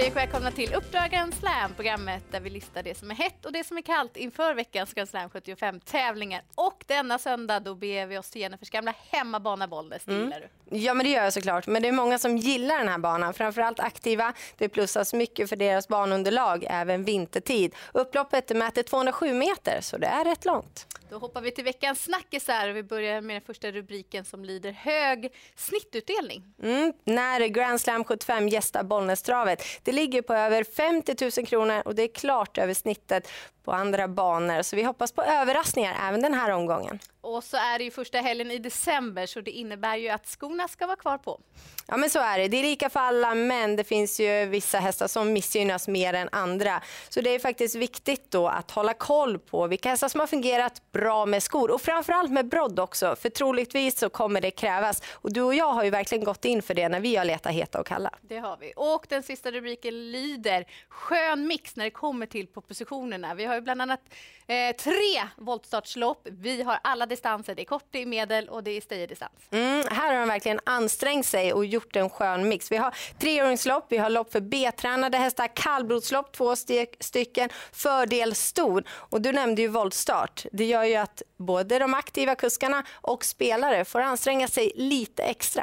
Hej och välkomna till Uppdrag Grand Slam, programmet där vi listar det som är hett och det som är kallt inför veckans Grand Slam 75 tävlingar. Och denna söndag då beger vi oss till Jennifers gamla hemmabana Bollnäs. Det gillar du? Ja, men det gör jag såklart. Men det är många som gillar den här banan. Framförallt aktiva. Det plussas mycket för deras banunderlag även vintertid. Upploppet mäter 207 meter, så det är rätt långt. Då hoppar vi till veckans snackisar. Vi börjar med den första rubriken som lyder hög snittutdelning. Mm, när Grand Slam 75 gästar Bollnästravet. Det ligger på över 50 000 kronor och det är klart över snittet på andra banor. Så vi hoppas på överraskningar även den här omgången. Och så är det ju första helgen i december så det innebär ju att skorna ska vara kvar på. Ja men så är det. Det är lika för alla men det finns ju vissa hästar som missgynnas mer än andra. Så det är faktiskt viktigt då att hålla koll på vilka hästar som har fungerat bra med skor och framförallt med brodd också. För troligtvis så kommer det krävas. Och du och jag har ju verkligen gått in för det när vi har letat heta och kalla. Det har vi. Och den sista rubriken lyder skön mix när det kommer till propositionerna. Vi har ju bland annat eh, tre voltstartslopp. Vi har alla distanser. Det är kort, det är medel och det är stayerdistans. Mm, här har de verkligen ansträngt sig och gjort en skön mix. Vi har treåringslopp, vi har lopp för B-tränade hästar, kallblodslopp, två stycken, fördel stor. Och du nämnde ju voltstart. Det gör ju att både de aktiva kuskarna och spelare får anstränga sig lite extra.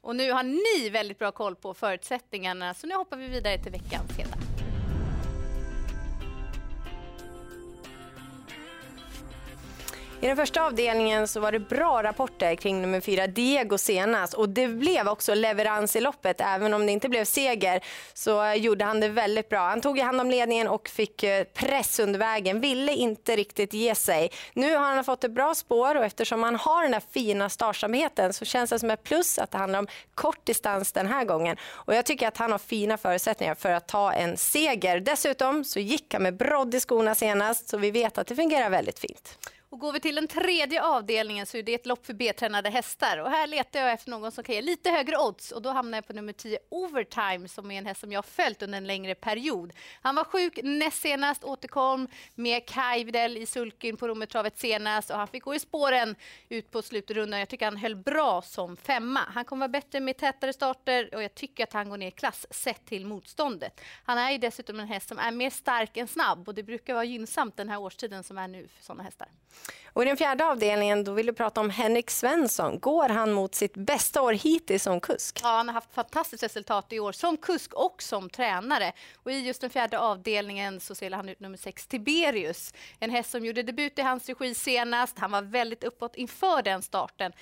Och nu har ni väldigt bra koll på förutsättningarna, så nu hoppar vi vidare till veckans heta. I den första avdelningen så var det bra rapporter kring nummer fyra Diego senast och det blev också leverans i loppet. Även om det inte blev seger så gjorde han det väldigt bra. Han tog hand om ledningen och fick eh, press under vägen, ville inte riktigt ge sig. Nu har han fått ett bra spår och eftersom han har den där fina startsamheten så känns det som ett plus att det handlar om kort distans den här gången. Och jag tycker att han har fina förutsättningar för att ta en seger. Dessutom så gick han med brodd i skorna senast så vi vet att det fungerar väldigt fint. Och går vi till den tredje avdelningen så är det ett lopp för B-tränade hästar. Och här letar jag efter någon som kan ge lite högre odds och då hamnar jag på nummer 10 Overtime som är en häst som jag har följt under en längre period. Han var sjuk näst senast, återkom med Kaj Widell i sulken på Rommetravet senast och han fick gå i spåren ut på slutrundan. Jag tycker han höll bra som femma. Han kommer vara bättre med tätare starter och jag tycker att han går ner i klass sett till motståndet. Han är ju dessutom en häst som är mer stark än snabb och det brukar vara gynnsamt den här årstiden som är nu för sådana hästar. Och I den fjärde avdelningen då vill du prata om Henrik Svensson. Går han mot sitt bästa år hittills som kusk? Ja, han har haft fantastiskt resultat i år som kusk och som tränare. Och I just den fjärde avdelningen så ser han ut nummer sex Tiberius. En häst som gjorde debut i hans regi senast. Han var väldigt uppåt inför den starten.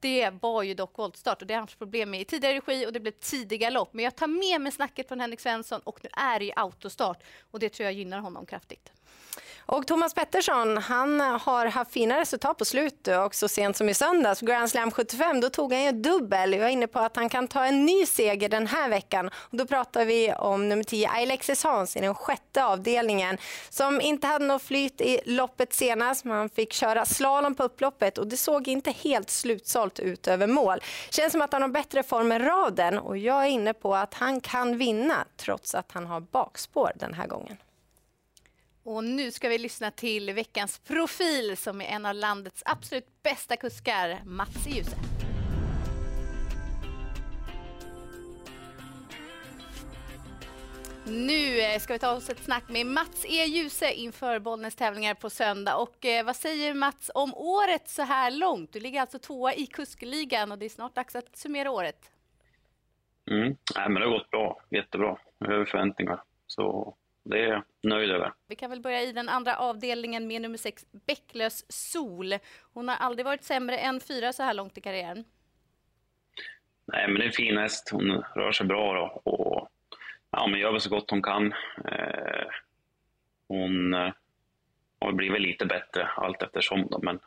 Det var ju dock voltstart och det har han haft problem med i tidigare regi och det blev tidiga lopp. Men jag tar med mig snacket från Henrik Svensson och nu är det ju autostart och det tror jag gynnar honom kraftigt. Och Thomas Pettersson han har haft fina resultat på slutet och så sent som i söndags, Grand Slam 75, då tog han ju dubbel. Jag är inne på att han kan ta en ny seger den här veckan. Och då pratar vi om nummer 10, Alexis Hans i den sjätte avdelningen som inte hade något flyt i loppet senast. Man fick köra slalom på upploppet och det såg inte helt slutsålt ut över mål. Känns som att han har bättre form än raden och jag är inne på att han kan vinna trots att han har bakspår den här gången. Och nu ska vi lyssna till veckans profil som är en av landets absolut bästa kuskar, Mats Djuse. Nu eh, ska vi ta oss ett snack med Mats E. Djuse inför Bollnäs tävlingar på söndag. Och eh, vad säger Mats om året så här långt? Du ligger alltså tvåa i kuskligan och det är snart dags att summera året. Mm. Nej, men det har gått bra, jättebra, över förväntningar. Så det är jag nöjd över. Vi kan väl börja i den andra avdelningen med nummer sex, Bäcklös Sol. Hon har aldrig varit sämre än fyra så här långt i karriären. Nej, men det är en fin häst. Hon rör sig bra då, och ja, men gör väl så gott hon kan. Eh, hon eh, har blivit lite bättre allt eftersom, då, men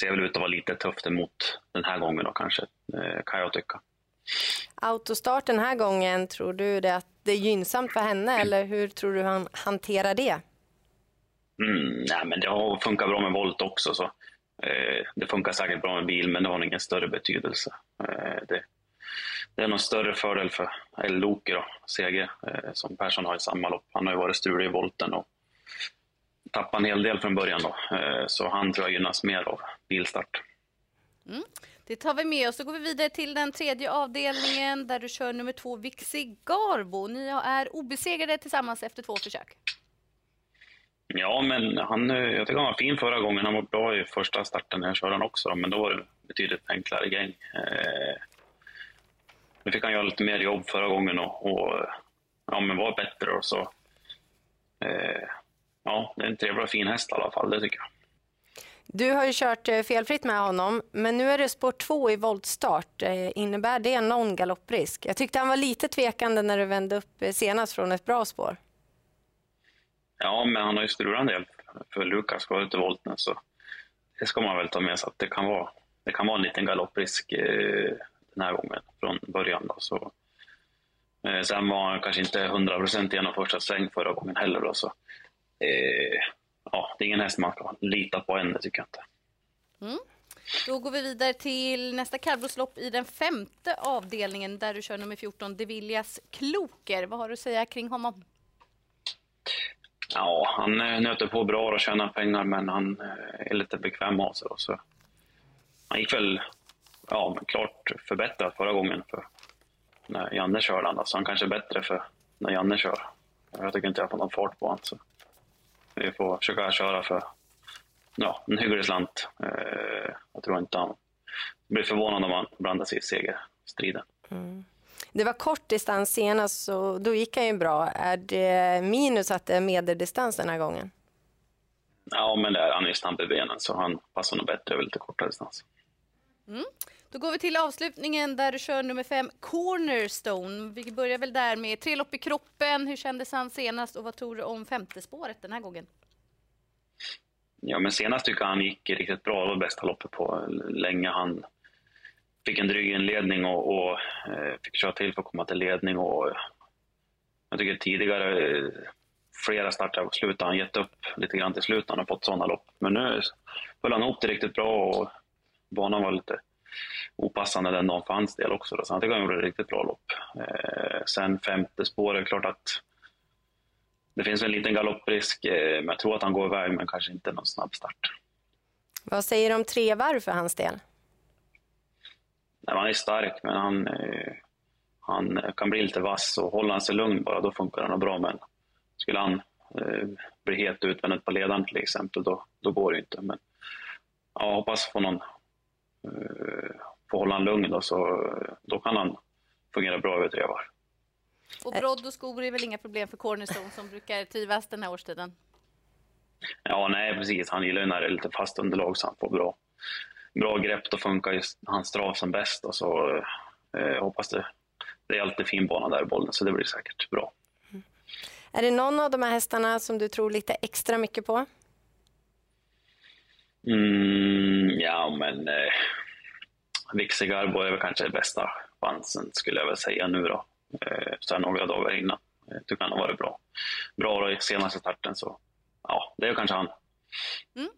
ser väl ut att vara lite tufft emot den här gången då kanske, eh, kan jag tycka. Autostart den här gången, tror du det att det är gynnsamt för henne eller hur tror du han hanterar det? Mm, nej, men det har funkat bra med volt också. Så, eh, det funkar säkert bra med bil, men det har ingen större betydelse. Eh, det, det, är någon större fördel för Loke, CG, eh, som Persson har i samma lopp. Han har ju varit strulig i volten och tappat en hel del från början. Då, eh, så han tror jag gynnas mer av bilstart. Mm. Det tar vi med oss. Så går vi vidare till den tredje avdelningen där du kör nummer två, Vixi Garbo. Ni är obesegrade tillsammans efter två försök. Ja, men han, jag tycker han var fin förra gången. Han var bra i första starten när jag körde han också, men då var det betydligt enklare gäng. Eh, nu fick han göra lite mer jobb förra gången och, och ja, men var bättre. Och så, eh, ja, det är en trevlig och fin häst i alla fall, det tycker jag. Du har ju kört eh, felfritt med honom, men nu är det spår två i voltstart. Eh, innebär det någon galopprisk? Jag tyckte han var lite tvekande när du vände upp eh, senast från ett bra spår. Ja, men han har ju strulat en del för Lukas var ute i volten, så det ska man väl ta med sig att det kan vara, det kan vara en liten galopprisk eh, den här gången från början. Då, så. Eh, sen var han kanske inte 100 procent genom första sväng förra gången heller. Då, så. Eh, ja, det är ingen häst man kan lita på än, tycker jag inte. Mm. Då går vi vidare till nästa kallblodslopp i den femte avdelningen där du kör nummer 14, Deviljas Kloker. Vad har du att säga kring honom? Ja, han eh, nöter på bra och tjänar pengar, men han eh, är lite bekväm av sig. Så. Han gick väl ja, klart förbättrat förra gången för när Janne körde han. Så han kanske är bättre för när Janne kör. Jag tycker inte jag får någon fart på honom. Så vi får försöka köra för ja, en hygglig slant. Eh, jag tror inte han blir förvånad om han blandar sig i segerstriden. Mm. Det var kort distans senast, så då gick han ju bra. Är det minus att det är medeldistans den här gången? Ja, men det är, han är snabb i benen, så han passar nog bättre över lite kortare distans. Mm. Då går vi till avslutningen där du kör nummer fem, Cornerstone. Vi börjar väl där med tre lopp i kroppen. Hur kändes han senast och vad tror du om femte spåret den här gången? Ja, men senast tycker jag han gick riktigt bra. Det var bästa loppet på länge. Han fick en dryg inledning och, och eh, fick köra till för att komma till ledning. Och, jag tycker tidigare, eh, flera starter på slutet, har han gett upp lite grann till slut. när Han har fått sådana lopp. Men nu höll han ihop det riktigt bra och banan var lite opassande den dagen för hans del också. Då. Så jag tycker han gjorde ett riktigt bra lopp. Eh, sen femte spåret, klart att det finns en liten galopprisk, eh, men jag tror att han går iväg, men kanske inte någon snabb start. Vad säger du om tre varv för hans del? Nej, han är stark, men han, eh, han kan bli lite vass och håller han sig lugn bara, då funkar han bra. Men skulle han eh, bli het utvändigt på ledaren till exempel, då, då går det inte. Men jag hoppas få någon eh, få hålla han lugn då, så då kan han fungera bra över tre varv. Och brodd och skor är väl inga problem för Cornerstone som brukar trivas den här årstiden? Ja, nej precis. Han gillar ju när det är lite fast underlag så han får bra, bra grepp. Då funkar hans trav som bäst. Och så eh, hoppas det. Det är alltid fin bana där i bollen så det blir säkert bra. Mm. Är det någon av de här hästarna som du tror lite extra mycket på? Mm, ja, men eh, Vixigarbo är väl kanske bästa chansen skulle jag väl säga nu då. Eh, så här några dagar innan. Jag eh, tycker han har varit bra. Bra då i senaste starten så ja, det är kanske han. Mm.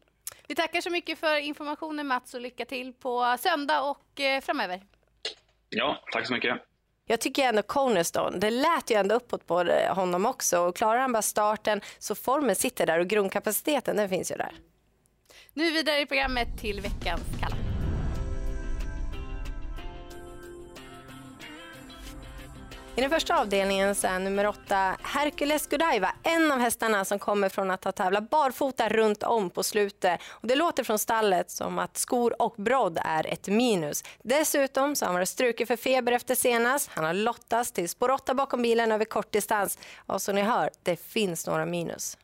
Vi tackar så mycket för informationen Mats och lycka till på söndag och eh, framöver. Ja, tack så mycket. Jag tycker ändå Cornerstone, det lät ju ändå uppåt på honom också. Och klarar han bara starten så formen sitter där och grundkapaciteten den finns ju där. Nu vidare i programmet till veckans Kalla. I den första avdelningen så är nummer åtta Hercules Godiva en av hästarna som kommer från att ha tävlat barfota runt om på slutet. Och det låter från stallet som att skor och brodd är ett minus. Dessutom så har han varit struken för feber efter senast. Han har lottats till spår 8 bakom bilen över kortdistans. Och som ni hör, det finns några minus.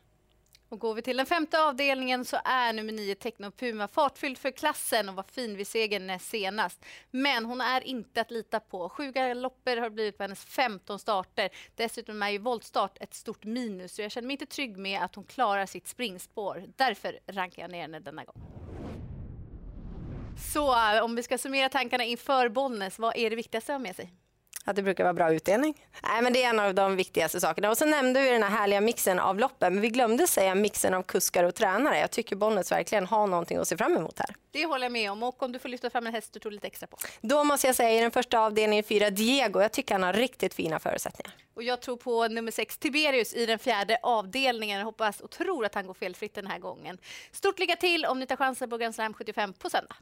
Och går vi till den femte avdelningen så är nummer nio Techno Puma fartfylld för klassen och var fin vid segern näst senast. Men hon är inte att lita på. Sju galopper har blivit på hennes 15 starter. Dessutom är ju voltstart ett stort minus så jag känner mig inte trygg med att hon klarar sitt springspår. Därför rankar jag ner henne denna gång. Så eh, om vi ska summera tankarna inför Bollnäs, vad är det viktigaste att ha med sig? Att det brukar vara bra utdelning. Nej, men det är en av de viktigaste sakerna. Och så nämnde vi den här härliga mixen av loppen. Men vi glömde säga mixen av kuskar och tränare. Jag tycker Bollnäs verkligen har någonting att se fram emot här. Det håller jag med om. Och om du får lyfta fram en häst du tror lite extra på? Då måste jag säga i den första avdelningen fyra Diego. Jag tycker han har riktigt fina förutsättningar. Och jag tror på nummer sex Tiberius i den fjärde avdelningen. Jag hoppas och tror att han går felfritt den här gången. Stort lycka till om ni tar chansen på Grand Slam 75 på söndag.